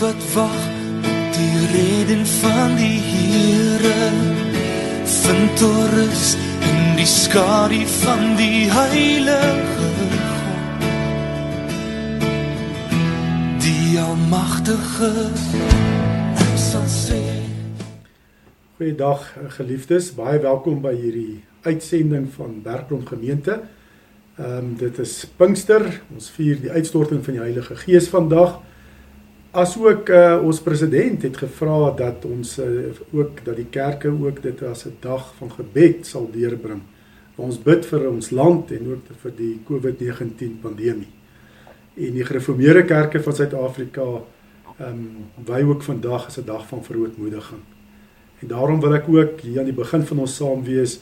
wat wag op die reden van die Here vind toerus in die skadu van die heilige God die almagtige sal sê Goeiedag geliefdes, baie welkom by hierdie uitsending van Bergrom gemeente. Um, dit is Pinkster. Ons vier die uitstorting van die Heilige Gees vandag. Asook uh, ons president het gevra dat ons uh, ook dat die kerke ook dit as 'n dag van gebed sal deurbring. Ons bid vir ons land en ook vir die COVID-19 pandemie. En die gereformeerde kerke van Suid-Afrika ehm um, wy ook vandag as 'n dag van verootmoediging. En daarom wil ek ook hier aan die begin van ons saam wees.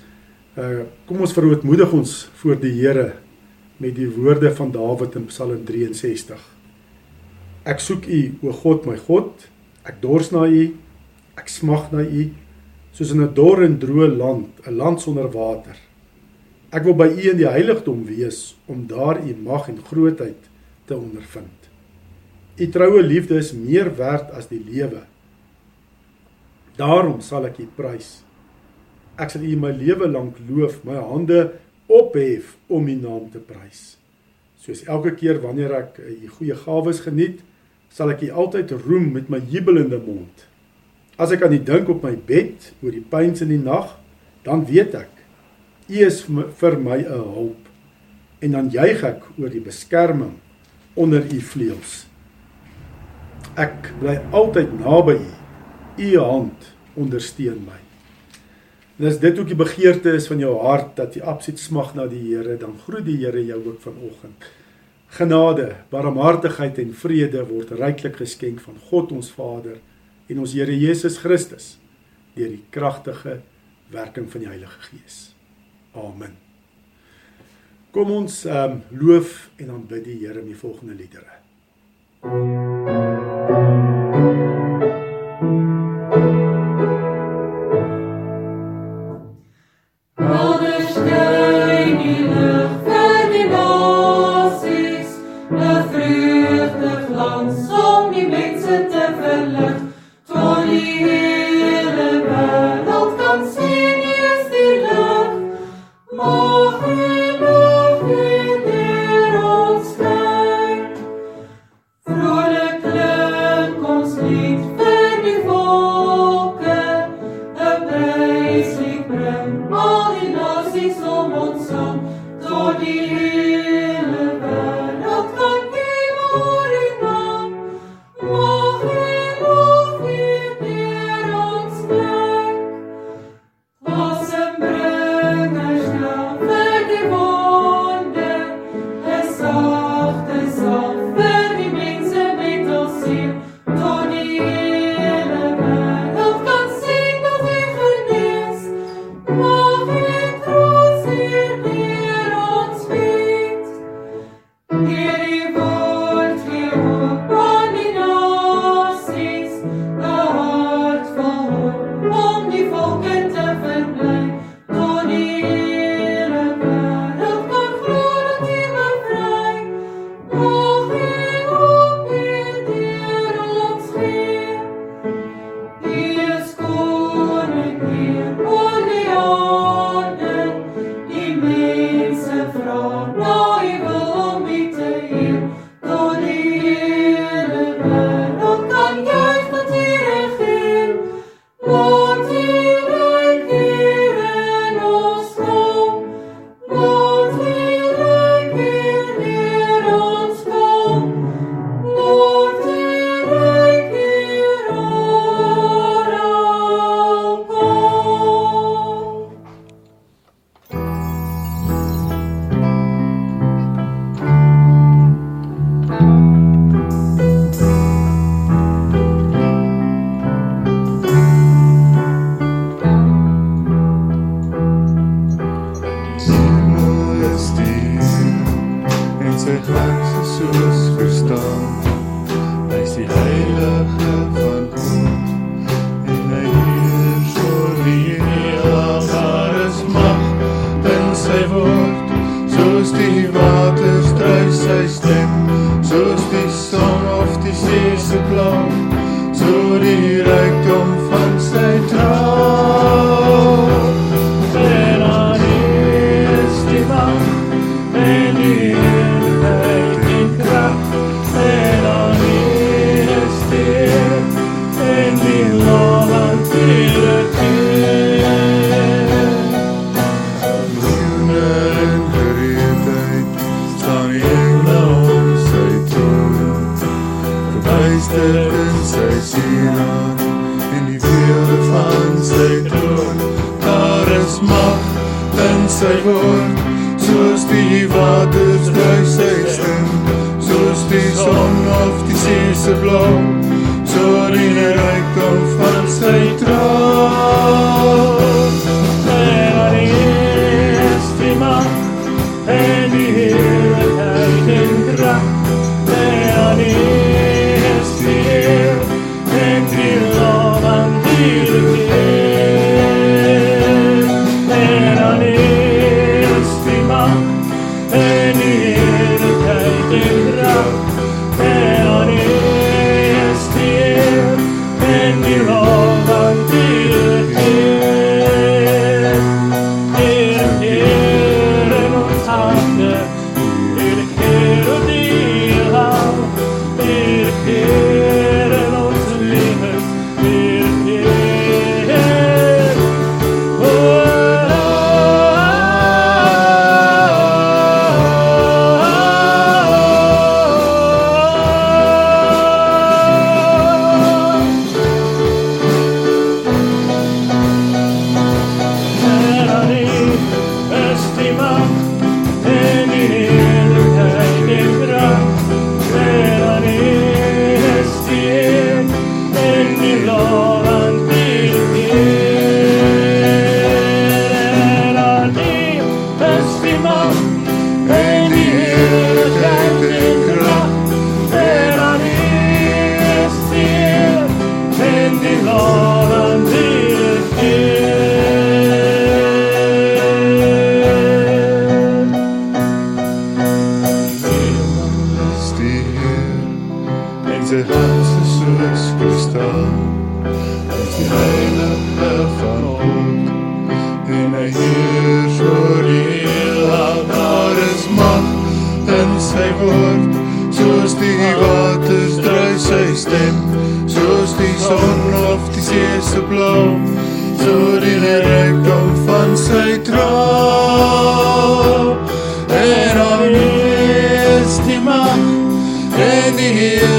Uh kom ons verootmoedig ons voor die Here met die woorde van Dawid in Psalm 63. Ek soek U, o God, my God. Ek dors na U. Ek smag na U, soos in 'n dor en droë land, 'n land sonder water. Ek wil by U in die heiligdom wees om daar U mag en grootheid te ondervind. U troue liefde is meer werd as die lewe. Daarom sal ek U prys. Ek sal U my lewe lank loof, my hande ophef om U naam te prys. Soos elke keer wanneer ek U goeie gawes geniet, sal ek U altyd roem met my jubelende mond. As ek aan U dink op my bed oor die pyns in die nag, dan weet ek U is vir my 'n hulp. En dan juig ek oor die beskerming onder U vleuels. Ek bly altyd naby U. U hand ondersteun my. En as dit ook die begeerte is van jou hart dat jy absoluut smag na die Here, dan groet die Here jou ook vanoggend. Genade, barmhartigheid en vrede word ryklik geskenk van God ons Vader en ons Here Jesus Christus deur die kragtige werking van die Heilige Gees. Amen. Kom ons um, loof en aanbid die Here met die volgende liedere. water struis die heilige van God en hy heers oor die heelal daar is mag in sy woord soos die waters dry sy stem soos die son of die see se blou so die rykdom van sy troon en aan is die mag en die heerlijkheid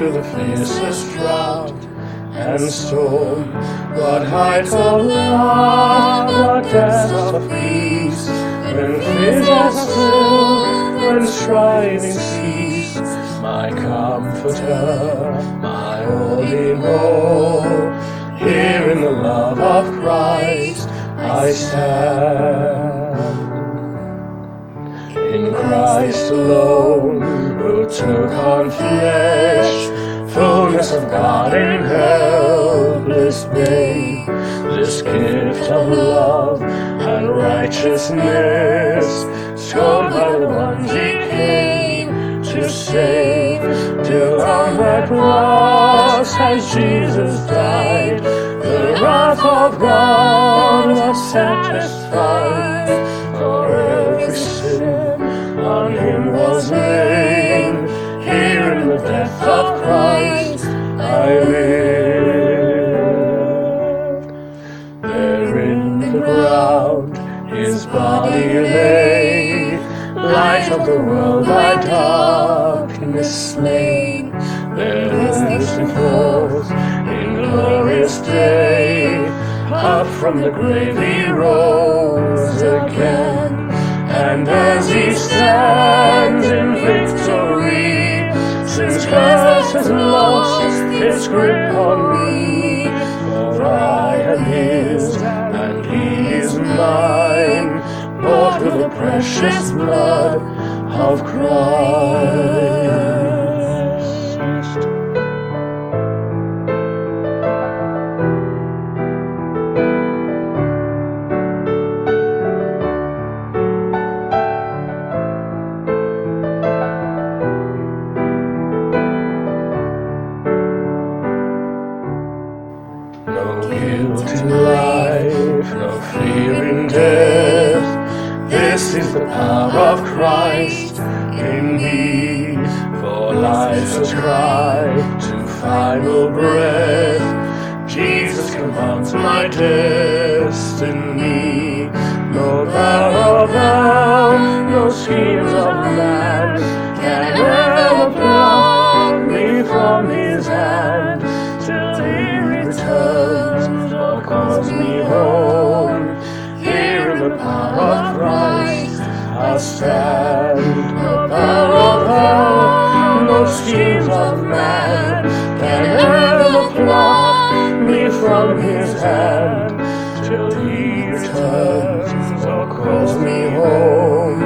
through the fiercest drought and storm. What heights of love, what depths of peace, when fears are still, when striving cease my comforter, my all in all. Here in the love of Christ I stand. In Christ alone, who took on flesh, fullness of God in helpless babe, this gift of love and righteousness, scorned by the ones he came to save. Till on that cross as Jesus died, the wrath of God was satisfied. For every sin on him was laid. There in the ground his body lay, light of the world by darkness slain. There risen forth in glorious day, up from the grave he rose again. And as he stands in victory, since curse has lost its grip on me, for I am His, and He is mine, bought with the precious blood of Christ. Cry to final breath. Jesus commands my destiny. No power of hell, no schemes of man can ever pluck me from his hand till he returns or calls me home. Here in the power of Christ I stand. Can ever pluck me from his hand till he returns or calls me home.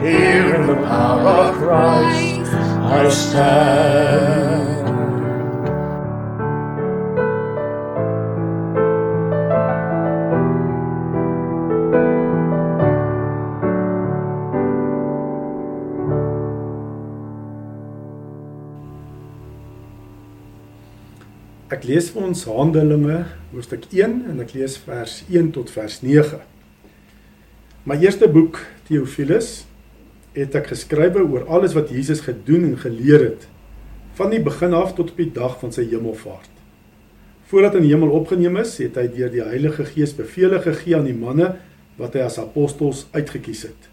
Here in the power of Christ I stand. Ek lees vir ons Handelinge hoofstuk 1 en ek lees vers 1 tot vers 9. My eerste boek Theophilus het ek geskrywe oor alles wat Jesus gedoen en geleer het van die begin af tot op die dag van sy hemelvaart. Voordat hy in die hemel opgeneem is, het hy deur die Heilige Gees bevele gegee aan die manne wat hy as apostels uitgekies het.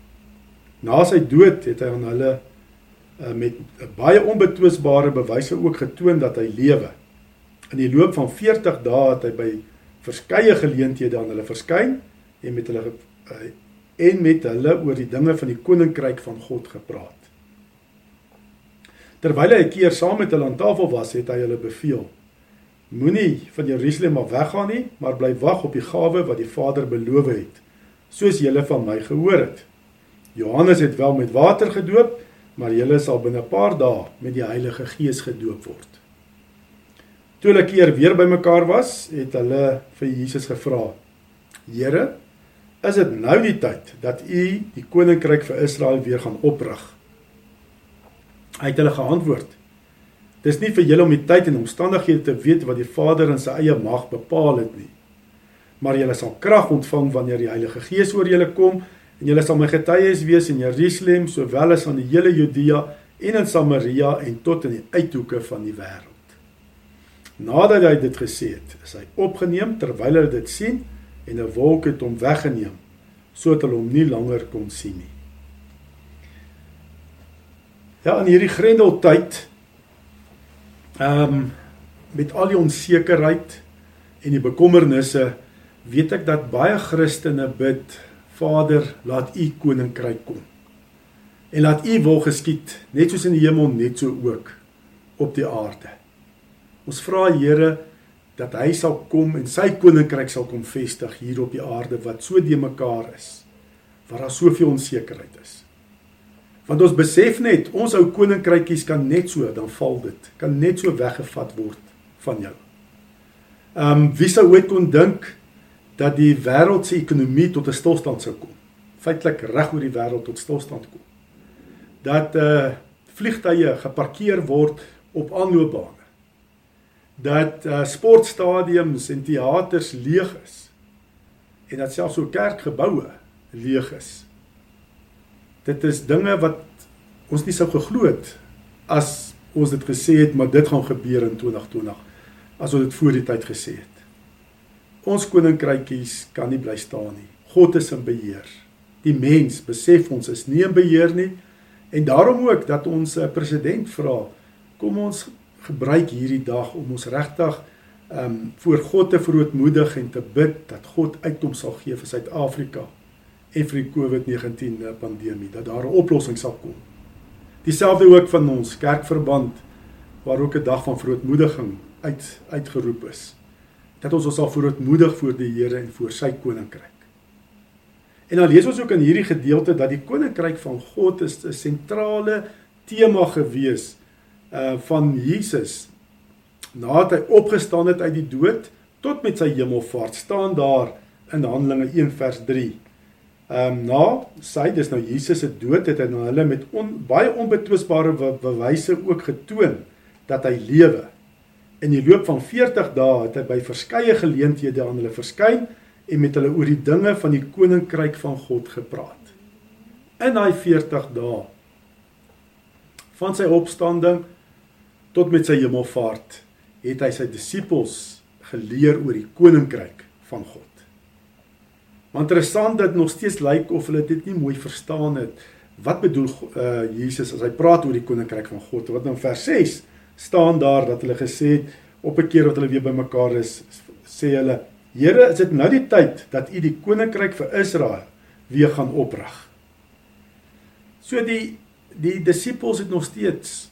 Na sy dood het hy aan hulle uh, met baie onbetwisbare bewyse ook getoon dat hy lewe. In die loop van 40 dae het hy by verskeie geleenthede aan hulle verskyn en met hulle uh, en met hulle oor die dinge van die koninkryk van God gepraat. Terwyl hy 'n keer saam met hulle aan tafel was, het hy hulle beveel: Moenie van Jerusalem af weggaan nie, maar bly wag op die gawe wat die Vader beloof het, soos julle van my gehoor het. Johannes het wel met water gedoop, maar julle sal binne 'n paar dae met die Heilige Gees gedoop word. Toe hulle keer weer bymekaar was, het hulle vir Jesus gevra: Here, is dit nou die tyd dat U die koninkryk vir Israel weer gaan oprig? Hy het hulle geantwoord: Dis nie vir julle om die tyd en omstandighede te weet wat die Vader in sy eie mag bepaal het nie. Maar julle sal krag ontvang wanneer die Heilige Gees oor julle kom en julle sal my getuies wees in Jerusalem sowel as aan die hele Judea en in Samaria en tot in die uithoeke van die wêreld. Nadat hy dit gesê het, is hy opgeneem terwyl hulle dit sien en 'n wolk het hom weggeneem sodat hulle hom nie langer kon sien nie. Ja, in hierdie grendeltyd ehm um, met al die onsekerheid en die bekommernisse weet ek dat baie Christene bid Vader, laat U koninkryk kom. En laat U wil geskied, net soos in die hemel, net so ook op die aarde. Ons vra Here dat hy sal kom en sy koninkryk sal kom vestig hier op die aarde wat so de mekaar is. Waar daar soveel onsekerheid is. Want ons besef net ons ou koninkrykies kan net so dan val dit, kan net so weggevat word van jou. Ehm um, wie sou ooit kon dink dat die wêreld se ekonomie tot 'n stilstand sou kom? Feitelik reg oor die wêreld tot stilstand kom. Dat uh vliegtye geparkeer word op aanloopbane. Dat uh sportstadiums en teaters leeg is. En dat selfs so kerkgeboue leeg is. Dit is dinge wat ons nie sou geglo het as ons dit gesê het maar dit gaan gebeur in 2020 as ons dit voor die tyd gesê het. Ons koninkrykies kan nie bly staan nie. God is in beheer. Die mens besef ons is nie in beheer nie en daarom ook dat ons 'n president vra kom ons gebruik hierdie dag om ons regtig ehm um, voor God te verootmoedig en te bid dat God uitkom sal gee vir Suid-Afrika en vir die COVID-19 pandemie dat daar 'n oplossing sal kom. Dieselfde ook van ons kerkverband waar ook 'n dag van verootmoediging uit uitgeroep is dat ons ons sal verootmoedig voor die Here en voor sy koninkryk. En dan lees ons ook in hierdie gedeelte dat die koninkryk van God is 'n sentrale tema gewees uh van Jesus nadat hy opgestaan het uit die dood tot met sy hemelvaart staan daar in Handelinge 1 vers 3. Ehm um, na sy dis nou Jesus se dood het hy nou hulle met on, baie onbetwisbare bewyse ook getoon dat hy lewe. In die loop van 40 dae het hy by verskeie geleenthede aan hulle verskyn en met hulle oor die dinge van die koninkryk van God gepraat. In daai 40 dae van sy opstanding tot met sy hemelvaart het hy sy disippels geleer oor die koninkryk van God. Maar interessant dat nog steeds lyk of hulle dit nie mooi verstaan het. Wat bedoel uh Jesus as hy praat oor die koninkryk van God? Wat in vers 6 staan daar dat hulle gesê het op 'n keer wat hulle weer bymekaar is, sê hulle: "Here, is dit nou die tyd dat U die koninkryk vir Israel weer gaan oprig?" So die die disippels het nog steeds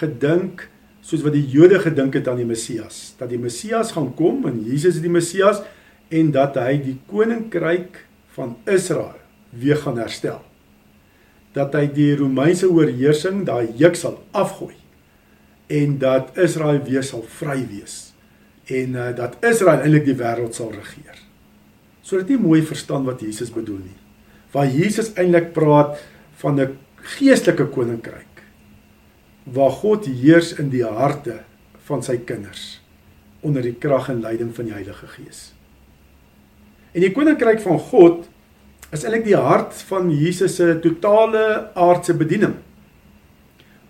gedink soos wat die Jode gedink het aan die Messias, dat die Messias gaan kom en Jesus is die Messias en dat hy die koninkryk van Israel weer gaan herstel. Dat hy die Romeinse oorheersing, daai juk sal afgooi en dat Israel weer sal vry wees en uh, dat Israel eintlik die wêreld sal regeer. So dit nie mooi verstaan wat Jesus bedoel nie. Waar Jesus eintlik praat van 'n geestelike koninkryk waar God heers in die harte van sy kinders onder die krag en leiding van die Heilige Gees. En die koninkryk van God is eintlik die hart van Jesus se totale aardse bediening.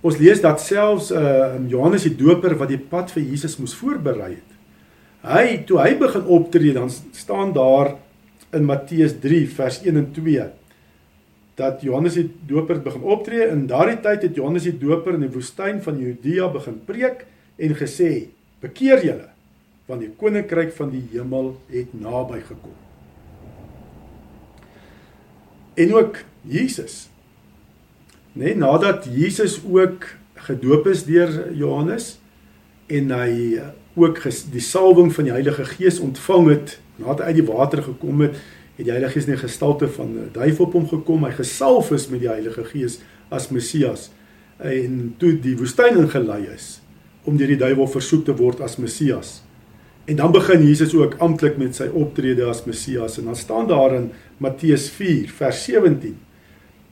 Ons lees dat selfs uh Johannes die Doper wat die pad vir Jesus moes voorberei het. Hy toe hy begin optree dan staan daar in Matteus 3 vers 1 en 2 dat Johannes die Doper begin optree. In daardie tyd het Johannes die Doper in die woestyn van Judea begin preek en gesê: "Bekeer julle, want die koninkryk van die hemel het naby gekom." En ook Jesus. Net nadat Jesus ook gedoop is deur Johannes en hy ook die salwing van die Heilige Gees ontvang het nadat hy uit die water gekom het, het die Heilige Gees in die gestalte van 'n duif op hom gekom. Hy gesalf is met die Heilige Gees as Messias en toe die woestyn ingelei is om deur die duiwel versoek te word as Messias. En dan begin Jesus ook amptelik met sy optrede as Messias en dan staan daar in Matteus 4 vers 17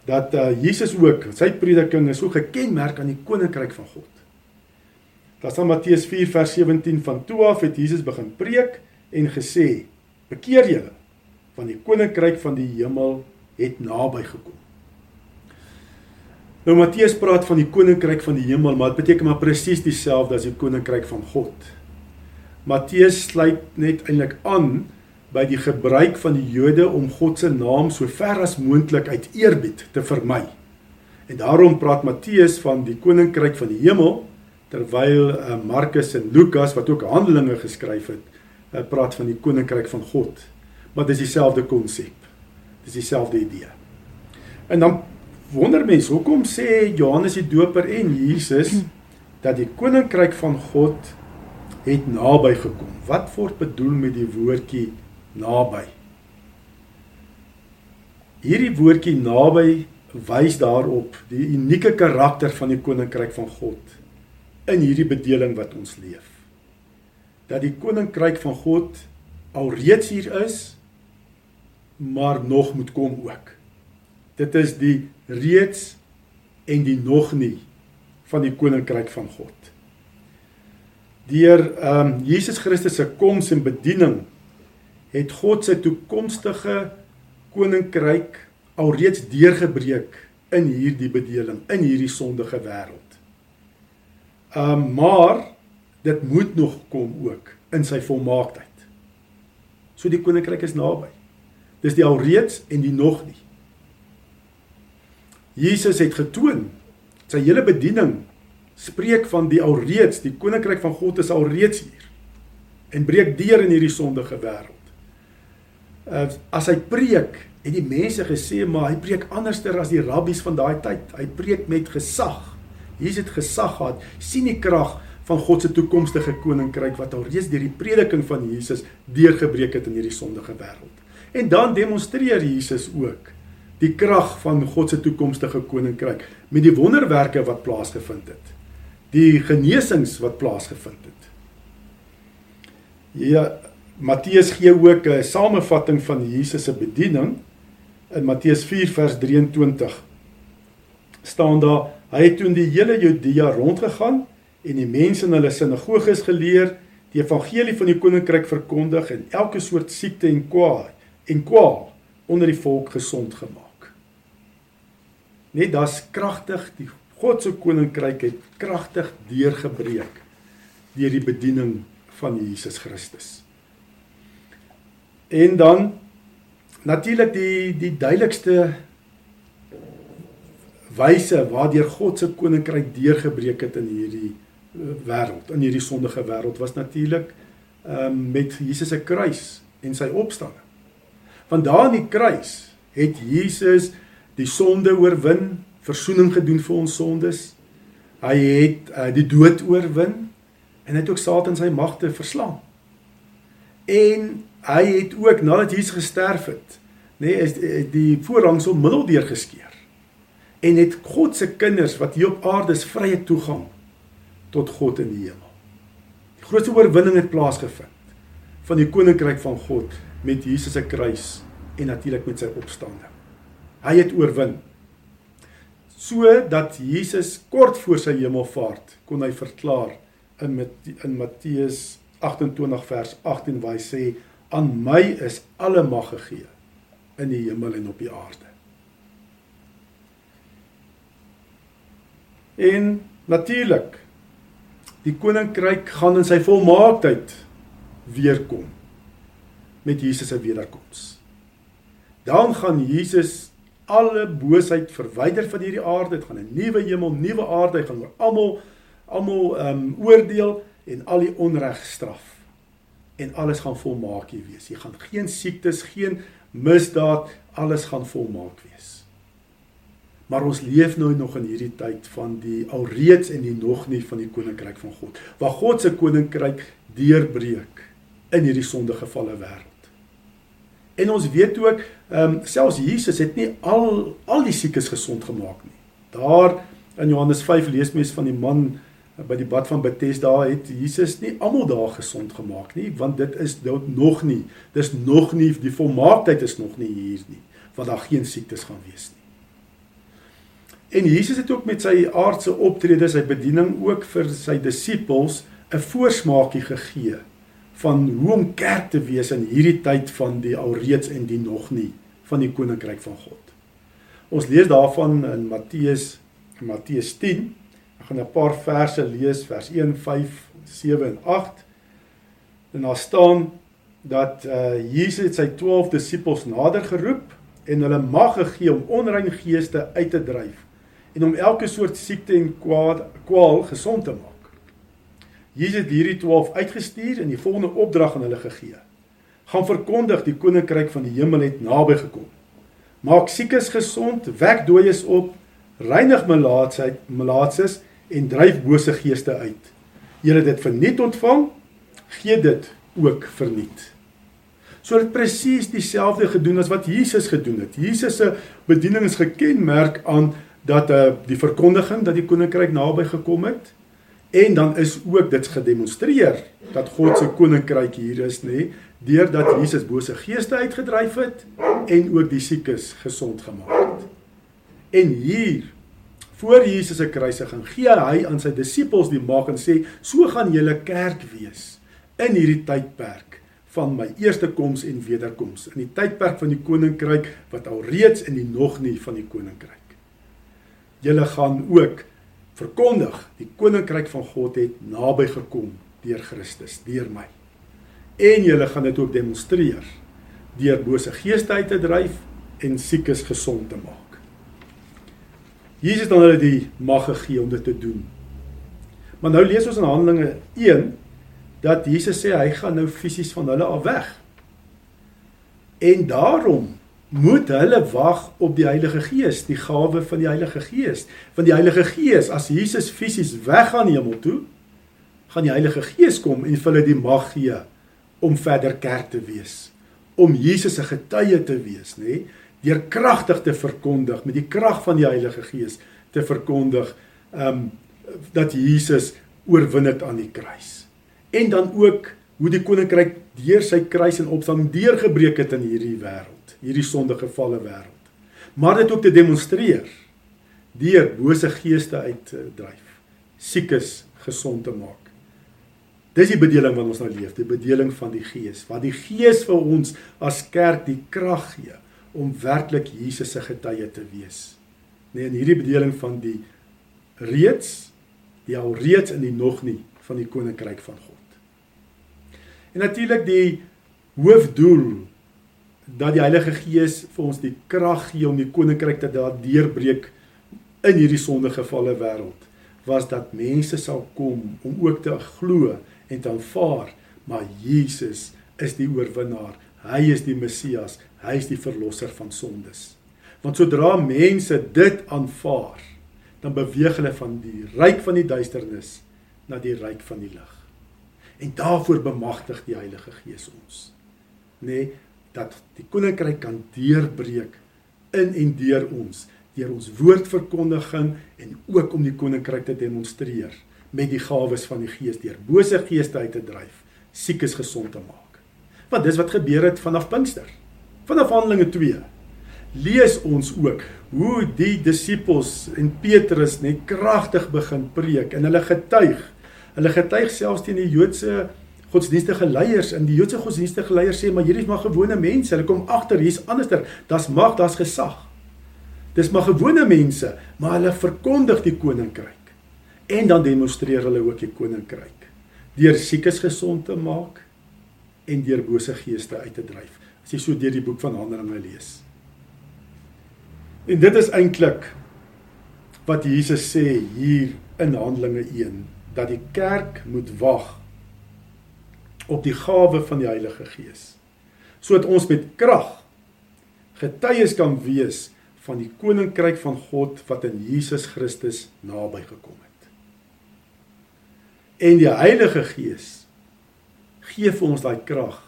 dat uh, Jesus ook sy prediking is so gekenmerk aan die koninkryk van God. Daar staan Matteus 4 vers 17 van toe af het Jesus begin preek en gesê: "Bekeer julle van die koninkryk van die hemel het naby gekom. Nou Matteus praat van die koninkryk van die hemel, maar dit beteken maar presies dieselfde as die koninkryk van God. Matteus sluit net eintlik aan by die gebruik van die Jode om God se naam so ver as moontlik uit eerbied te vermy. En daarom praat Matteus van die koninkryk van die hemel terwyl uh, Markus en Lukas wat ook Handelinge geskryf het, uh, praat van die koninkryk van God maar dis dieselfde konsep. Dis dieselfde idee. En dan wonder mense, hoekom sê Johannes die Doper en Jesus dat die koninkryk van God het naby gekom? Wat word bedoel met die woordjie naby? Hierdie woordjie naby wys daarop die unieke karakter van die koninkryk van God in hierdie bedeling wat ons leef. Dat die koninkryk van God alreeds hier is maar nog moet kom ook. Dit is die reeds en die nog nie van die koninkryk van God. Deur ehm um, Jesus Christus se koms en bediening het God sy toekomstige koninkryk alreeds deurgebreek in hierdie bedeling, in hierdie sondige wêreld. Ehm um, maar dit moet nog kom ook in sy volmaaktheid. So die koninkryk is naby. Dis die alreeds en die nog nie. Jesus het getoon sy hele bediening spreek van die alreeds, die koninkryk van God is alreeds hier en breek deur in hierdie sondige wêreld. Uh, as hy preek, het die mense gesê maar hy preek anderster as die rabbies van daai tyd. Hy preek met gesag. Jesus het gesag gehad. sien die krag van God se toekomstige koninkryk wat alreeds deur die prediking van Jesus deurgebreek het in hierdie sondige wêreld. En dan demonstreer Jesus ook die krag van God se toekomstige koninkryk met die wonderwerke wat plaasgevind het. Die genesings wat plaasgevind het. Ja, Matteus gee ook 'n samevatting van Jesus se bediening in Matteus 4 vers 23. staan daar hy het toe in die hele Judea rondgegaan en die mense in hulle sinagoges geleer, die evangelie van die koninkryk verkondig en elke soort siekte en kwaal en kwaal onder die volk gesond gemaak. Net daar's kragtig die God se koninkryk het kragtig deurgebreek deur die bediening van Jesus Christus. En dan natuurlik die die duidelikste wyse waardeur God se koninkryk deurgebreek het in hierdie wêreld, in hierdie sondige wêreld was natuurlik ehm um, met Jesus se kruis en sy opstanding. Want daar in die kruis het Jesus die sonde oorwin, verzoening gedoen vir ons sondes. Hy het uh, die dood oorwin en het ook Satan sy magte verslaan. En hy het ook nadat Jesus gesterf het, nê, nee, is die voorhangsel middeldeur geskeur. En het God se kinders wat hier op aarde is vrye toegang tot God in die hemel. Die grootste oorwinning het plaasgevind van die koninkryk van God met Jesus se kruis en natuurlik met sy opstanding. Hy het oorwin. So dat Jesus kort voor sy hemelvaart kon hy verklaar in in Matteus 28 vers 18 waar hy sê aan my is alle mag gegee in die hemel en op die aarde. En natuurlik die koninkryk gaan in sy volmaaktheid weer kom met Jesus se wederkoms. Dan gaan Jesus alle boosheid verwyder van hierdie aarde, dit gaan 'n nuwe hemel, nuwe aarde, hy gaan oor almal almal ehm um, oordeel en al die onreg straf. En alles gaan volmaak hier wees. Jy gaan geen siektes, geen misdaad, alles gaan volmaak wees. Maar ons leef nou nog in hierdie tyd van die alreeds en die nog nie van die koninkryk van God. Waar God se koninkryk deurbreek in hierdie sondegevalle wêreld. En ons weet ook, ehm um, selfs Jesus het nie al al die siekes gesond gemaak nie. Daar in Johannes 5 lees mens van die man by die bad van Bethesda het Jesus nie almal daar gesond gemaak nie, want dit is nog nie. Dis nog nie die volmaaktheid is nog nie hier nie, want daar geen siektes gaan wees nie. En Jesus het ook met sy aardse optrede, sy bediening ook vir sy disippels 'n voorsmaakie gegee van hoe om kerk te wees in hierdie tyd van die alreeds en die nog nie van die koninkryk van God. Ons lees daarvan in Matteus Matteus 10. Ek gaan 'n paar verse lees, vers 1, 5, 7 en 8. En daar staan dat uh Jesus sy 12 disippels nader geroep en hulle mag gegee om onrein geeste uit te dryf en om elke soort siekte en kwaad kwaal gesond te maak. Jesus het hierdie 12 uitgestuur en die volgende opdrag aan hulle gegee: Gaan verkondig die koninkryk van die hemel het naby gekom. Maak siekes gesond, wek dooies op, reinig melaatsheid, melaatses en dryf bose geeste uit. Julle het dit verniet ontvang, gee dit ook verniet. So het presies dieselfde gedoen as wat Jesus gedoen het. Jesus se bediening is gekenmerk aan dat uh, die verkondiging dat die koninkryk naby gekom het en dan is ook dit gedemonstreer dat God se koninkryk hier is nê deurdat Jesus bose geeste uitgedryf het en ook die siekes gesond gemaak het. En hier voor Jesus se kruisiging gee hy aan sy disippels die mag en sê so gaan julle kerk wees in hierdie tydperk van my eerste koms en wederkoms in die tydperk van die koninkryk wat al reeds in die nog nie van die koninkryk julle gaan ook verkondig die koninkryk van God het naby gekom deur Christus, deur my. En julle gaan dit ook demonstreer deur bose geeste uit te dryf en siekes gesond te maak. Jesus het aan hulle die mag gegee om dit te doen. Maar nou lees ons in Handelinge 1 dat Jesus sê hy gaan nou fisies van hulle af weg. En daarom moet hulle wag op die Heilige Gees, die gawe van die Heilige Gees. Want die Heilige Gees, as Jesus fisies weggaan hemel toe, gaan die Heilige Gees kom en vir hulle die mag gee om verder kerk te wees, om Jesus se getuie te wees, nê? Deur kragtig te verkondig met die krag van die Heilige Gees te verkondig, ehm um, dat Jesus oorwin het aan die kruis. En dan ook hoe die koninkryk deur sy kruis en opstanding deurgebreek het in hierdie wêreld, hierdie sondegevalle wêreld. Maar dit ook te demonstreer deur bose geeste uit te dryf, siekes gesond te maak. Dis die bedeling wat ons nou leef, die bedeling van die Gees, wat die Gees vir ons as kerk die krag gee om werklik Jesus se getuie te wees. Nee, in hierdie bedeling van die reeds, die al reeds en die nog nie van die koninkryk van God. En natuurlik die hoofdoel dat die Heilige Gees vir ons die krag gee om die koninkryk te deurbreek in hierdie sondegevalle wêreld was dat mense sal kom om ook te glo en te aanvaar, maar Jesus is die oorwinnaar. Hy is die Messias, hy is die verlosser van sondes. Want sodra mense dit aanvaar, dan beweeg hulle van die ryk van die duisternis na die ryk van die lig. En daarvoor bemagtig die Heilige Gees ons. Nê, nee, dat die koninkryk kan deurbreek in en deur ons, deur ons woordverkondiging en ook om die koninkryk te demonstreer met die gawes van die Gees deur bose geeste uit te dryf, siekes gesond te maak. Want dis wat gebeur het vanaf Pinkster. Vanaf Handelinge 2 lees ons ook hoe die disippels en Petrus net kragtig begin preek en hulle getuig. Hulle getuig selfs teen die Joodse godsdienstige leiers en die Joodse godsdienstige leiers sê maar hierdie is maar gewone mense. Hulle kom agter hier's anderster. Das mag, das gesag. Dis maar gewone mense, maar hulle verkondig die koninkryk en dan demonstreer hulle ook die koninkryk deur siekes gesond te maak en deur bose geeste uit te dryf. As jy so deur die boek van Handelinge lees. En dit is eintlik wat Jesus sê hier in Handelinge 1 dat die kerk moet wag op die gawe van die Heilige Gees sodat ons met krag getuies kan wees van die koninkryk van God wat in Jesus Christus naby gekom het en die Heilige Gees gee vir ons daai krag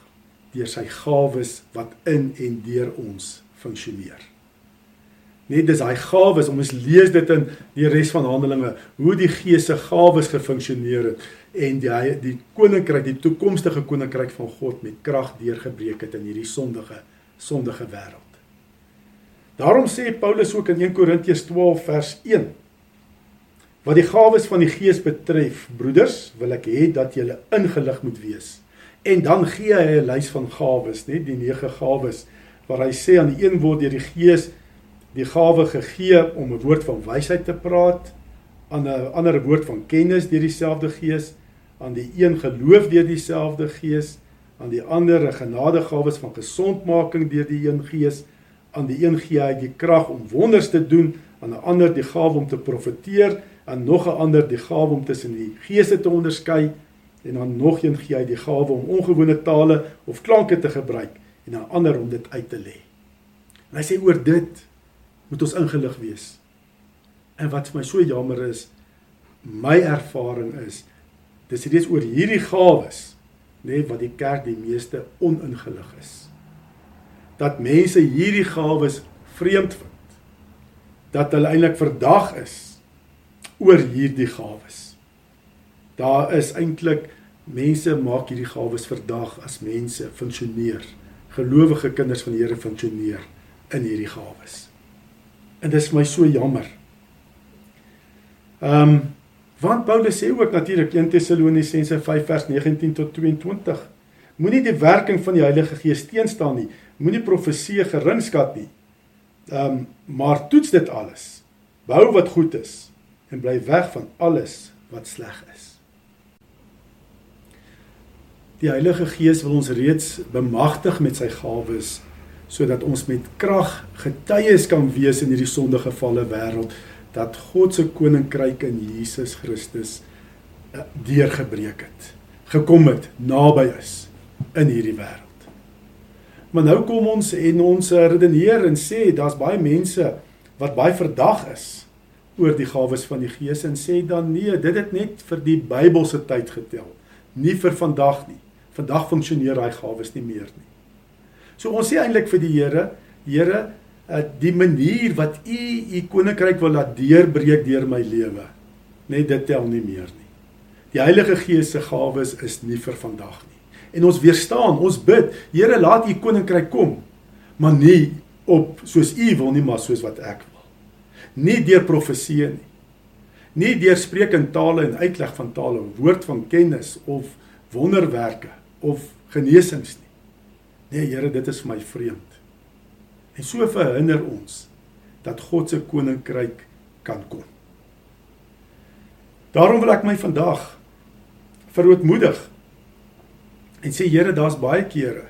deur sy gawes wat in en deur ons funksioneer. Net dis hy gawes, ons lees dit in die res van Handelinge, hoe die Gees se gawes gefunksioneer het en die die koninkryk, die toekomstige koninkryk van God met krag deurgebreek het in hierdie sondige sondige wêreld. Daarom sê Paulus ook in 1 Korintiërs 12 vers 1 Wat die gawes van die Gees betref, broeders, wil ek hê dat julle ingelig moet wees. En dan gee hy 'n lys van gawes, net die nege gawes waar hy sê aan die een word deur die Gees die gawe gegee om 'n woord van wysheid te praat, aan 'n ander woord van kennis deur dieselfde Gees, aan die een geloof deur dieselfde Gees, aan die ander 'n genadegawes van gesondmaking deur die een Gees, aan die een gee hy die krag om wonders te doen, aan 'n ander die gawe om te profeteer aan nog 'n ander die gawe om tussen die geeste te onderskei en dan nog een gee hy die gawe om ongewone tale of klanke te gebruik en dan ander om dit uit te lê. En hy sê oor dit moet ons ingelig wees. En wat vir my so jammer is, my ervaring is dis reeds oor hierdie gawes nê nee, wat die kerk die meeste oningelig is. Dat mense hierdie gawes vreemd vind. Dat hulle eintlik verdag is oor hierdie gawes. Daar is eintlik mense maak hierdie gawes verdag as mense funksioneer. Gelowige kinders van die Here funksioneer in hierdie gawes. En dit is my so jammer. Ehm um, want Paulus sê ook natuurlik 1 Tessalonisense 5 vers 19 tot 22 Moenie die werking van die Heilige Gees teenstaan nie. Moenie profeseë geringskat nie. Ehm um, maar toets dit alles. Bou wat goed is en bly weg van alles wat sleg is. Die Heilige Gees wil ons reeds bemagtig met sy gawes sodat ons met krag getuies kan wees in hierdie sondige gevalle wêreld dat God se koninkryk in Jesus Christus eh, deurgebreek het, gekom het, naby is in hierdie wêreld. Maar nou kom ons en ons redeneer en sê daar's baie mense wat baie verdag is oor die gawes van die Gees en sê dan nee, dit het net vir die Bybelse tyd getel, nie vir vandag nie. Vandag funksioneer daai gawes nie meer nie. So ons sê eintlik vir die Here, Here, uh, die manier wat u u koninkryk wil laat deurbreek deur my lewe, net dit tel nie meer nie. Die Heilige Gees se gawes is nie vir vandag nie. En ons weerstaan, ons bid, Here, laat u koninkryk kom, maar nie op soos u wil nie, maar soos wat ek wil. Nie deur profeseë nie. Nie deur spreek in tale en uitleg van tale, woord van kennis of wonderwerke of genesings nie. Nee, Here, dit is vir my vreemd. En so verhinder ons dat God se koninkryk kan kom. Daarom wil ek my vandag verootmoedig en sê Here, daar's baie kere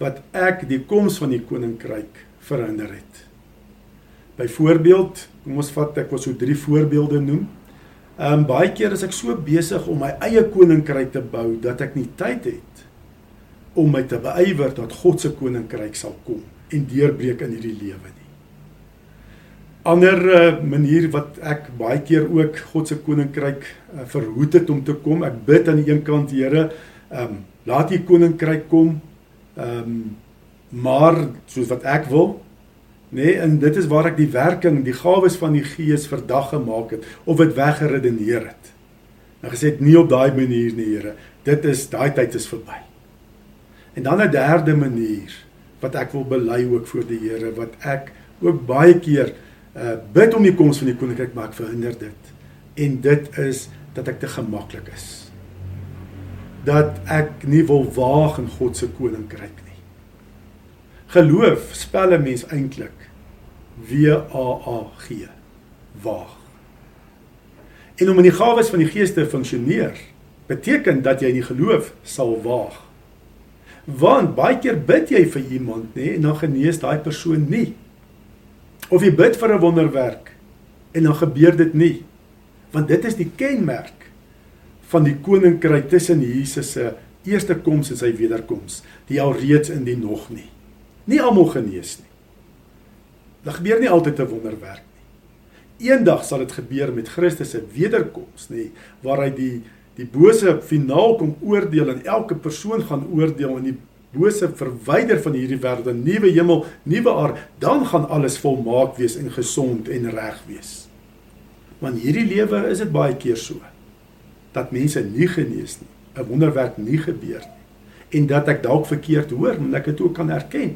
wat ek die koms van die koninkryk verhinder het. Byvoorbeeld, kom ons vat ek wil so drie voorbeelde noem. Ehm um, baie keer is ek so besig om my eie koninkryk te bou dat ek nie tyd het om my te beywer dat God se koninkryk sal kom en deurbreek in hierdie lewe nie. Ander uh, manier wat ek baie keer ook God se koninkryk uh, verhoed het om te kom. Ek bid aan die een kant Here, ehm um, laat U koninkryk kom. Ehm um, maar soos wat ek wil, nee, en dit is waar ek die werking, die gawes van die Gees verdag gemaak het of dit weggeredeneer het. Nou gesê nie op daai manier nie, Here. Dit is daai tyd is verby. En dan 'n derde manier wat ek wil bely ook voor die Here wat ek ook baie keer uh bid om die koms van die koninkryk maar ek verhinder dit. En dit is dat ek te gemaklik is. Dat ek nie wil waag in God se koninkryk nie. Geloof spel 'n mens eintlik W A A G waag. En om in die gawes van die Gees te funksioneer beteken dat jy in die geloof sal waag. Want baie keer bid jy vir iemand nê en dan genees daai persoon nie. Of jy bid vir 'n wonderwerk en dan gebeur dit nie. Want dit is die kenmerk van die koninkryk tussen Jesus se eerste koms en sy wederkoms, die al reeds in die nog nie. Nie almal genees nie. Dit gebeur nie altyd 'n wonderwerk nie. Eendag sal dit gebeur met Christus se wederkoms nê, waar hy die die bose finaal kom oordeel en elke persoon gaan oordeel en die bose verwyder van hierdie wêreld, 'n nuwe hemel, nuwe aarde, dan gaan alles volmaak wees en gesond en reg wees. Want hierdie lewe is dit baie keer so dat mense nie genees nie, 'n wonderwerk nie gebeur nie en dat ek dalk verkeerd hoor, maar ek dit ook kan erken.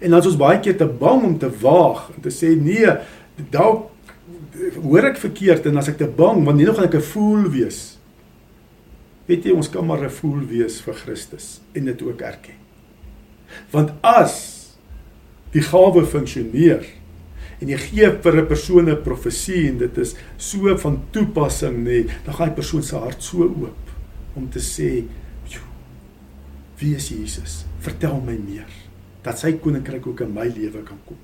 En dan is ons baie keer te bang om te waag en te sê nee, dalk hoor ek verkeerd en as ek te bang, want nie nog gaan ek 'n fool wees Weet jy ons kan maar 'n voel wees vir Christus en dit ook erken. Want as die gawe funksioneer en jy gee vir 'n persoon 'n profesie en dit is so van toepassing nê, dan gaan die persoon se hart so oop om te sê, "Wie is Jesus? Vertel my meer dat sy koninkryk ook in my lewe kan kom."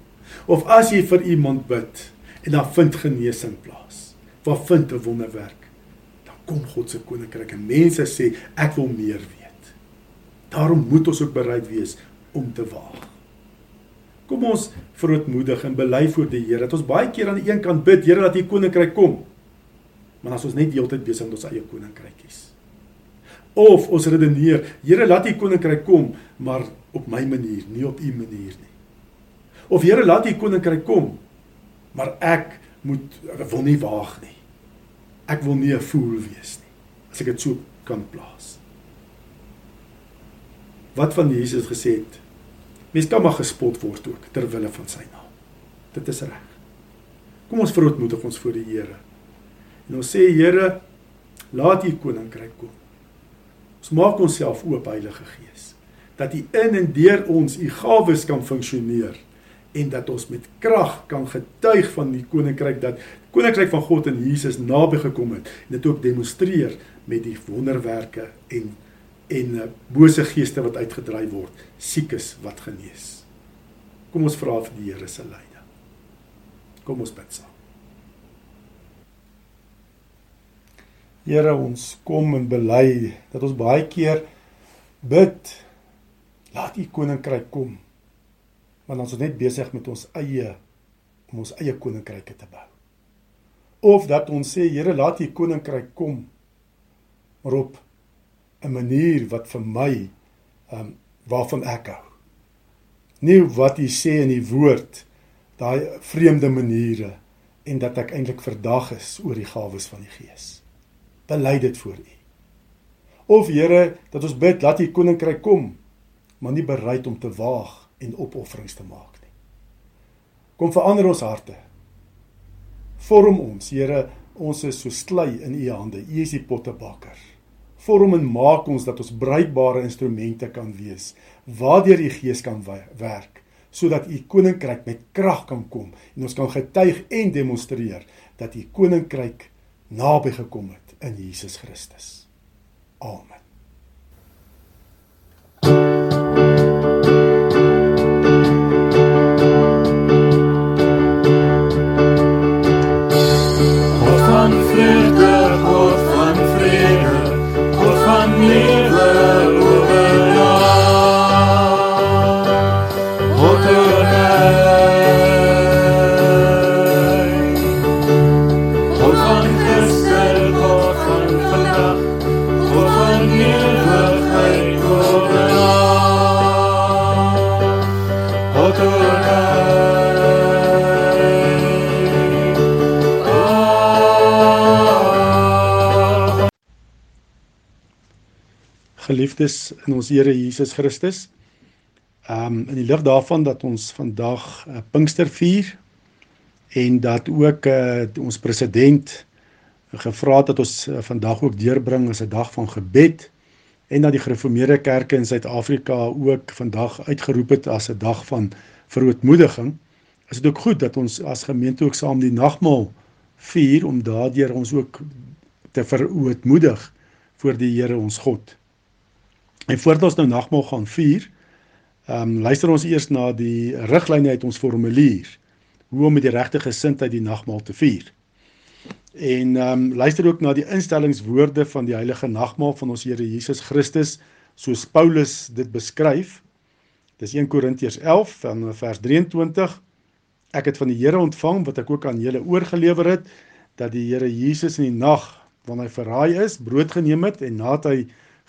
Of as jy vir iemand bid en dan vind genesing plaas, waar vind 'n wonderwerk kom God se koninkryk en mense sê ek wil meer weet. Daarom moet ons ook bereid wees om te waag. Kom ons verootmoedig en bely voor die Here dat ons baie keer aan die een kant bid, Here dat U koninkryk kom. Maar as ons net heeltyd besig met ons eie koninkrykies. Of ons redeneer, Here laat U koninkryk kom, maar op my manier, nie op U manier nie. Of Here laat U koninkryk kom, maar ek moet wil nie waag nie ek wil nie 'n fool wees nie as ek dit so kan plaas. Wat van Jesus gesê het? Mens kan maar gespot word ook ter wille van sy naam. Dit is reg. Kom ons verootmoedig ons voor die Here. En ons sê Here, laat U koninkryk kom. Ons maak onsself oop Heilige Gees dat U in en deur ons U gawes kan funksioneer en dat ons met krag kan getuig van die koninkryk dat koninkryk van God in Jesus naby gekom het en dit ook demonstreer met die wonderwerke en en uh, bose geeste wat uitgedryf word, siekes wat genees. Kom ons vra vir die Here se leiding. Kom ons bid saam. Here ons kom en bely dat ons baie keer bid laat u koninkryk kom want ons is net besig met ons eie om ons eie koninkryke te bou. of dat ons sê Here laat u koninkryk kom maar op 'n manier wat vir my ehm um, waarvan ek hou. Nie wat u sê in die woord daai vreemde maniere en dat ek eintlik verdag is oor die gawes van die Gees. Bely dit voor u. Of Here dat ons bid laat u koninkryk kom maar nie bereid om te waag en opofferings te maak nie. Kom verander ons harte. Vorm ons, Here, ons is so klei in u hande. U is die pottebakker. Vorm en maak ons dat ons bruikbare instrumente kan wees waardeur u gees kan werk sodat u koninkryk met krag kan kom en ons kan getuig en demonstreer dat u koninkryk naby gekom het in Jesus Christus. Amen. live geliefdes in ons Here Jesus Christus. Um in die lig daarvan dat ons vandag uh, Pinkster vier en dat ook uh, ons president gevra het dat ons uh, vandag ook deurbring as 'n dag van gebed en dat die gereformeerde kerke in Suid-Afrika ook vandag uitgeroep het as 'n dag van verootmoediging. Is dit ook goed dat ons as gemeente ook saam die nagmaal vier om daardeur ons ook te verootmoedig voor die Here ons God. En voordat ons nou nagmaal gaan vier, ehm um, luister ons eers na die riglyne uit ons formulier hoe om met die regte gesindheid die nagmaal te vier. En ehm um, luister ook na die instellingswoorde van die heilige nagmaal van ons Here Jesus Christus soos Paulus dit beskryf. Dis 1 Korintiërs 11 van vers 23. Ek het van die Here ontvang wat ek ook aan julle oorgelewer het dat die Here Jesus in die nag wanneer hy verraai is, brood geneem het en nadat hy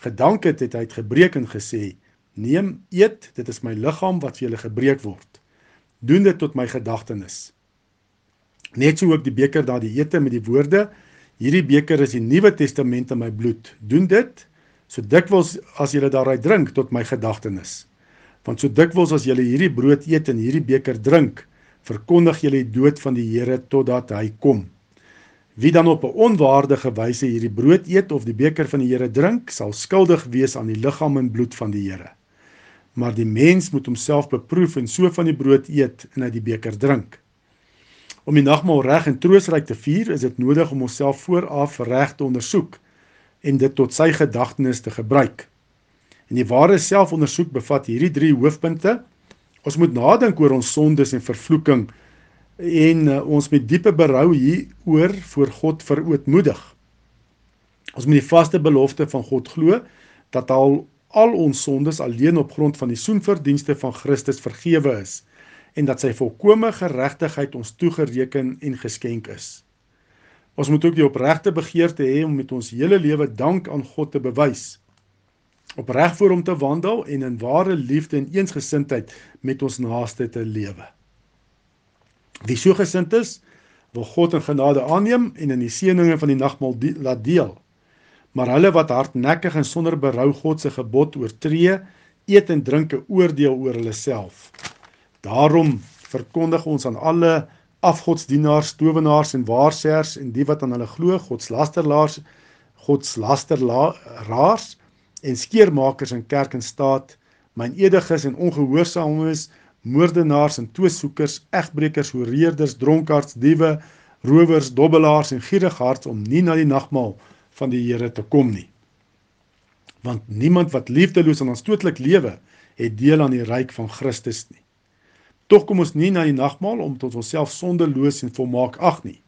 gedank het, het hy het gebreek en gesê: "Neem, eet, dit is my liggaam wat vir julle gebreek word. Doen dit tot my gedagtenis." Net so ook die beker daardie ete met die woorde: "Hierdie beker is die Nuwe Testament in my bloed. Doen dit so dikwels as julle daaruit drink tot my gedagtenis." Want so dikwels as julle hierdie brood eet en hierdie beker drink, verkondig julle die dood van die Here totdat hy kom. Wie dan op 'n onwaardige wyse hierdie brood eet of die beker van die Here drink, sal skuldig wees aan die liggaam en bloed van die Here. Maar die mens moet homself beproef en so van die brood eet en uit die beker drink. Om die nagmaal reg en troostryk te vier, is dit nodig om onsself vooraf reg te ondersoek en dit tot sy gedagtenis te gebruik. En die ware selfondersoek bevat hierdie 3 hoofpunte. Ons moet nadink oor ons sondes en vervloeking en uh, ons met diepe berou hieroor voor God verootmoedig. Ons moet die vaste belofte van God glo dat al al ons sondes alleen op grond van die soenverdienste van Christus vergewe is en dat sy volkomme geregtigheid ons toegereken en geskenk is. Ons moet ook die opregte begeerte hê om met ons hele lewe dank aan God te bewys. Opreg voor hom te wandel en in ware liefde en eensgesindheid met ons naaste te lewe. Wie so gesind is, wil God in genade aanneem en in die seëninge van die nagmaal die, laat deel. Maar hulle wat hardnekkig en sonder berou God se gebod oortree, eet en drink 'n oordeel oor hulle self. Daarom verkondig ons aan alle afgodsdienaars, towenaars en waarsêers en die wat aan hulle glo, godslasteraars, godslasteraars en skeermakers in kerk en staat, myn ediges en ongehoorsaames moordenaars en toosoekers, egbreekers, horeerders, dronkaards, diewe, rowers, dobbelaars en gierigards om nie na die nagmaal van die Here te kom nie. Want niemand wat liefdeloos en aanstootlik lewe, het deel aan die ryk van Christus nie. Tog kom ons nie na die nagmaal om tot onsself sondeloos en volmaak ag nie.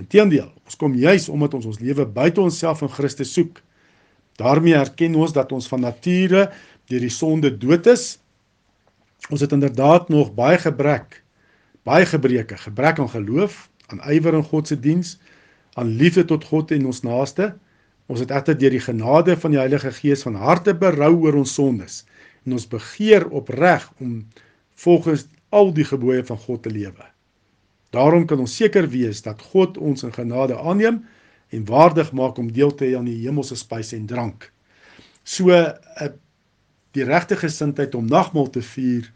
Inteendeel, ons kom juis omdat ons ons lewe buite onsself in Christus soek. daarmee erken ons dat ons van nature deur die sonde dood is ons het inderdaad nog baie gebrek, baie gebreke, gebrek aan geloof, aan ywer in God se diens, aan liefde tot God en ons naaste. Ons het egter deur die genade van die Heilige Gees van harte berou oor ons sondes en ons begeer opreg om volgens al die gebooie van God te lewe. Daarom kan ons seker wees dat God ons in genade aanneem en waardig maak om deel te hê aan die hemelse spys en drank. So 'n eh, die regte gesindheid om nagmaal te vier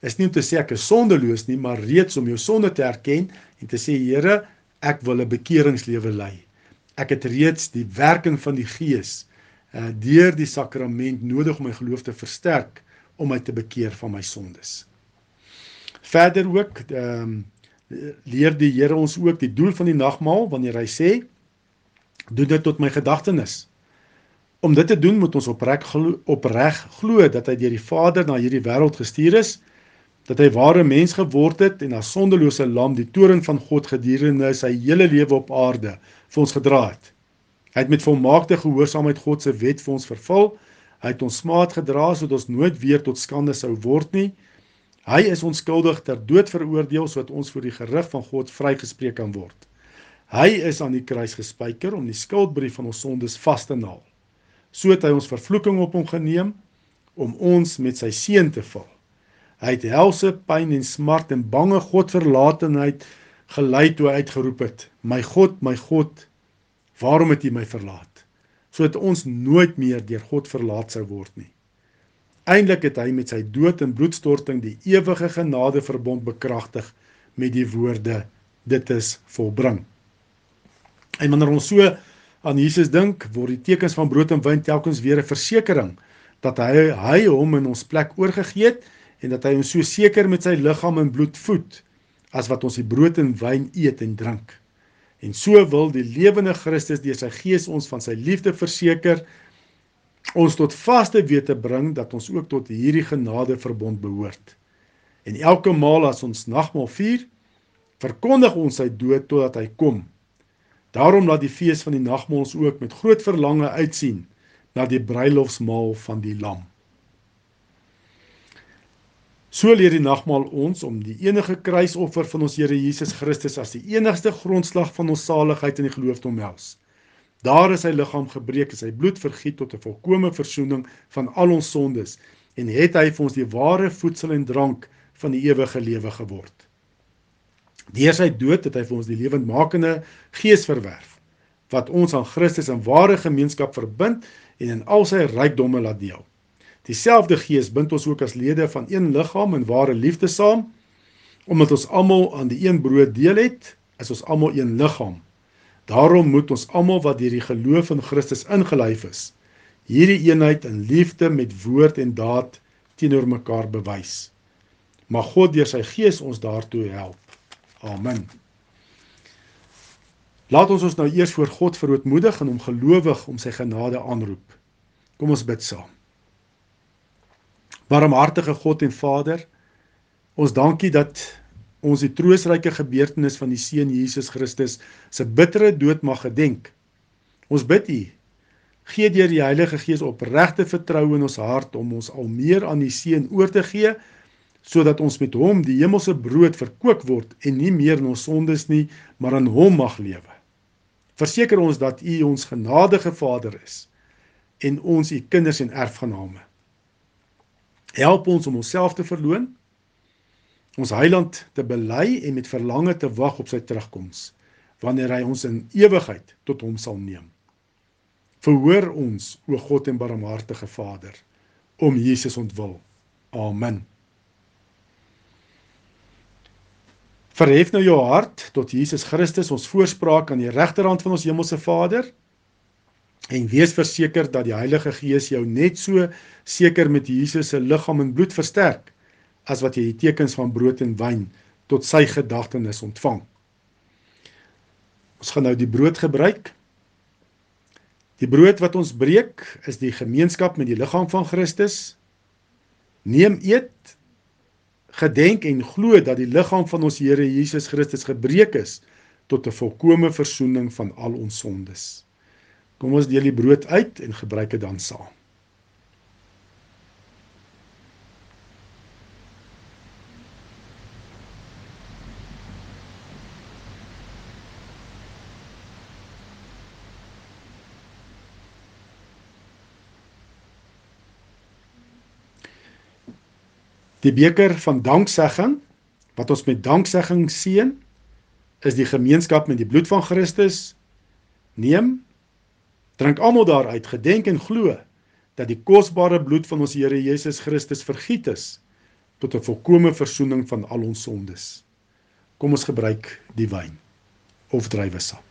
is nie om te sê ek is sondeloos nie, maar reeds om jou sonde te erken en te sê Here, ek wil 'n bekeringslewe lei. Ek het reeds die werking van die Gees uh deur die sakrament nodig om my geloof te versterk om my te bekeer van my sondes. Verder ook ehm um, leer die Here ons ook die doel van die nagmaal wanneer hy sê doen dit tot my gedagtenis. Om dit te doen moet ons opreg glo, opreg glo dat hy deur die Vader na hierdie wêreld gestuur is, dat hy ware mens geword het en as sondelose lam die toorn van God gedurende sy hele lewe op aarde vir ons gedra het. Hy het met volmaakte gehoorsaamheid God se wet vir ons vervul. Hy het ons smaad gedra sodat ons nooit weer tot skande sou word nie. Hy is onskuldig ter dood veroordeel sodat ons voor die gerig van God vrygespreek kan word. Hy is aan die kruis gespijker om die skuldbrief van ons sondes vas te naal so het hy ons vervloeking op hom geneem om ons met sy seun te vul. Hy het helse pyn en smart en bange godverlatenheid gelei toe hy uitgeroep het: "My God, my God, waarom het U my verlaat?" Sodat ons nooit meer deur God verlaat sou word nie. Eindelik het hy met sy dood en bloedstorting die ewige genade verbond bekragtig met die woorde: "Dit is volbring." En wanneer ons so aan Jesus dink, word die tekens van brood en wyn telkens weer 'n versekering dat hy hy hom in ons plek oorgegee het en dat hy ons so seker met sy liggaam en bloed voed as wat ons die brood en wyn eet en drink. En so wil die lewende Christus deur sy gees ons van sy liefde verseker ons tot vaste wete bring dat ons ook tot hierdie genade verbond behoort. En elke maal as ons nagmaal vier, verkondig ons sy dood totdat hy kom. Daarom laat die fees van die nagmaal ons ook met groot verlange uitsien na die bruilofsmaal van die lam. So leer die nagmaal ons om die enige kruisoffer van ons Here Jesus Christus as die enigste grondslag van ons saligheid in die geloof te omhels. Daar is sy liggaam gebreek en sy bloed vergiet tot 'n volkomme verzoening van al ons sondes en het hy vir ons die ware voedsel en drank van die ewige lewe geword. Deur sy dood het hy vir ons die lewendmakende Gees verwerf wat ons aan Christus in ware gemeenskap verbind en in al sy rykdomme laat deel. Dieselfde Gees bind ons ook as lede van een liggaam in ware liefde saam omdat ons almal aan die een brood deel het, is ons almal een liggaam. Daarom moet ons almal wat deur die geloof in Christus ingelyf is, hierdie eenheid in liefde met woord en daad teenoor mekaar bewys. Mag God deur sy Gees ons daartoe help. Amen. Laat ons ons nou eers voor God verootmoedig en hom gelowig om sy genade aanroep. Kom ons bid saam. Barmhartige God en Vader, ons dankie dat ons die troostryke gebeurtenis van die seun Jesus Christus se bittere dood mag gedenk. Ons bid U, gee deur die Heilige Gees opregte vertroue in ons hart om ons al meer aan die seun oor te gee sodat ons met hom die hemelse brood verkoop word en nie meer in ons sondes nie, maar in hom mag lewe. Verseker ons dat U ons genadige Vader is en ons U kinders en erfgename. Help ons om onsself te verloon, ons heiland te bely en met verlange te wag op sy terugkoms, wanneer hy ons in ewigheid tot hom sal neem. Verhoor ons, o God en barmhartige Vader, om Jesus ontwil. Amen. Verhef nou jou hart tot Jesus Christus ons voorspraak aan die regterhand van ons hemelse Vader en wees verseker dat die Heilige Gees jou net so seker met Jesus se liggaam en bloed versterk as wat jy die tekens van brood en wyn tot sy gedagtenis ontvang. Ons gaan nou die brood gebruik. Die brood wat ons breek is die gemeenskap met die liggaam van Christus. Neem eet gedenk en glo dat die liggaam van ons Here Jesus Christus gebreek is tot 'n volkomme verzoening van al ons sondes. Kom ons deel die brood uit en gebruik dit dan saam. Die beker van danksegging wat ons met danksegging seën is die gemeenskap met die bloed van Christus. Neem drink almal daaruit, gedenk en glo dat die kosbare bloed van ons Here Jesus Christus vergiet is tot 'n volkomme verzoening van al ons sondes. Kom ons gebruik die wyn of druiwesap.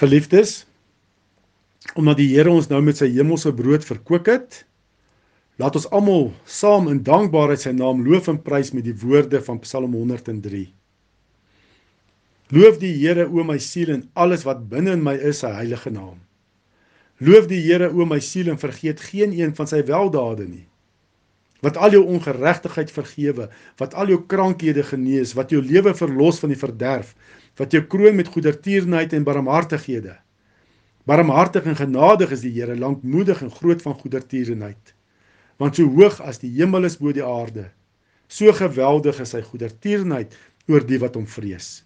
Geliefdes, omdat die Here ons nou met sy hemelse brood verkoop het, laat ons almal saam in dankbaarheid sy naam loof en prys met die woorde van Psalm 103. Loof die Here o my siel en alles wat binne in my is, sy heilige naam. Loof die Here o my siel en vergeet geen een van sy weldade nie. Wat al jou ongeregtigheid vergewe, wat al jou krankhede genees, wat jou lewe verlos van die verderf, wat jou kroon met goedertierenheid en barmhartighede. Barmhartig en genadig is die Here, lankmoedig en groot van goedertierenheid. Want so hoog as die hemel is bo die aarde, so geweldig is sy goedertierenheid oor die wat hom vrees.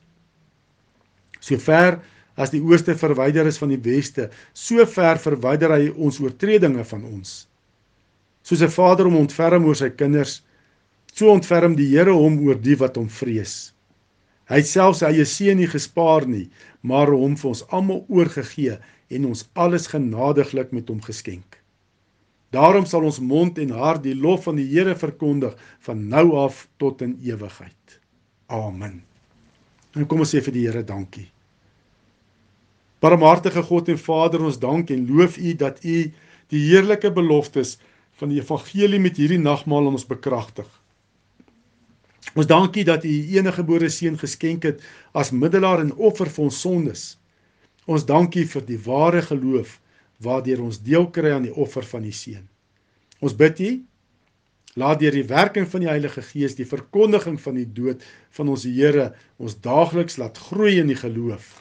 So ver as die ooste verwyder is van die weste, so ver verwyder hy ons oortredinge van ons. Soos 'n vader hom ontferm oor sy kinders, so ontferm die Here hom oor die wat hom vrees. Hy het selfs sy eie seun nie gespaar nie, maar hom vir ons almal oorgegee en ons alles genadiglik met hom geskenk. Daarom sal ons mond en hart die lof van die Here verkondig van nou af tot in ewigheid. Amen. En kom ons sê vir die Here dankie. Barmhartige God en Vader, ons dank en loof U dat U die heerlike beloftes van die evangelie met hierdie nagmaal ons bekragtig. Ons dankie dat U U enige gebore seun geskenk het as middelaar en offer vir ons sondes. Ons dankie vir die ware geloof waardeur ons deel kry aan die offer van die seun. Ons bid U laat deur die werking van die Heilige Gees die verkondiging van die dood van ons Here ons daagliks laat groei in die geloof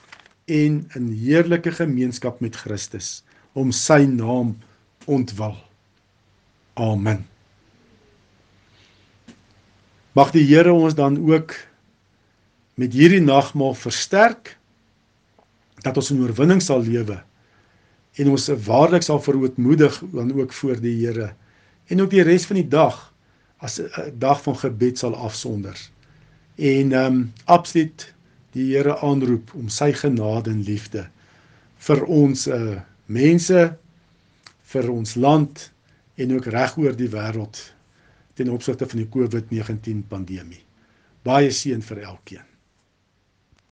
en in heerlike gemeenskap met Christus om sy naam ontwil. Amen. Mag die Here ons dan ook met hierdie nagmaal versterk dat ons in oorwinning sal lewe en ons waarlik sal verootmoedig dan ook voor die Here en ook die res van die dag as 'n dag van gebed sal afsonder. En ehm um, absoluut die Here aanroep om sy genade en liefde vir ons uh mense vir ons land en ook reg oor die wêreld ten opsigte van die COVID-19 pandemie. Baie seën vir elkeen.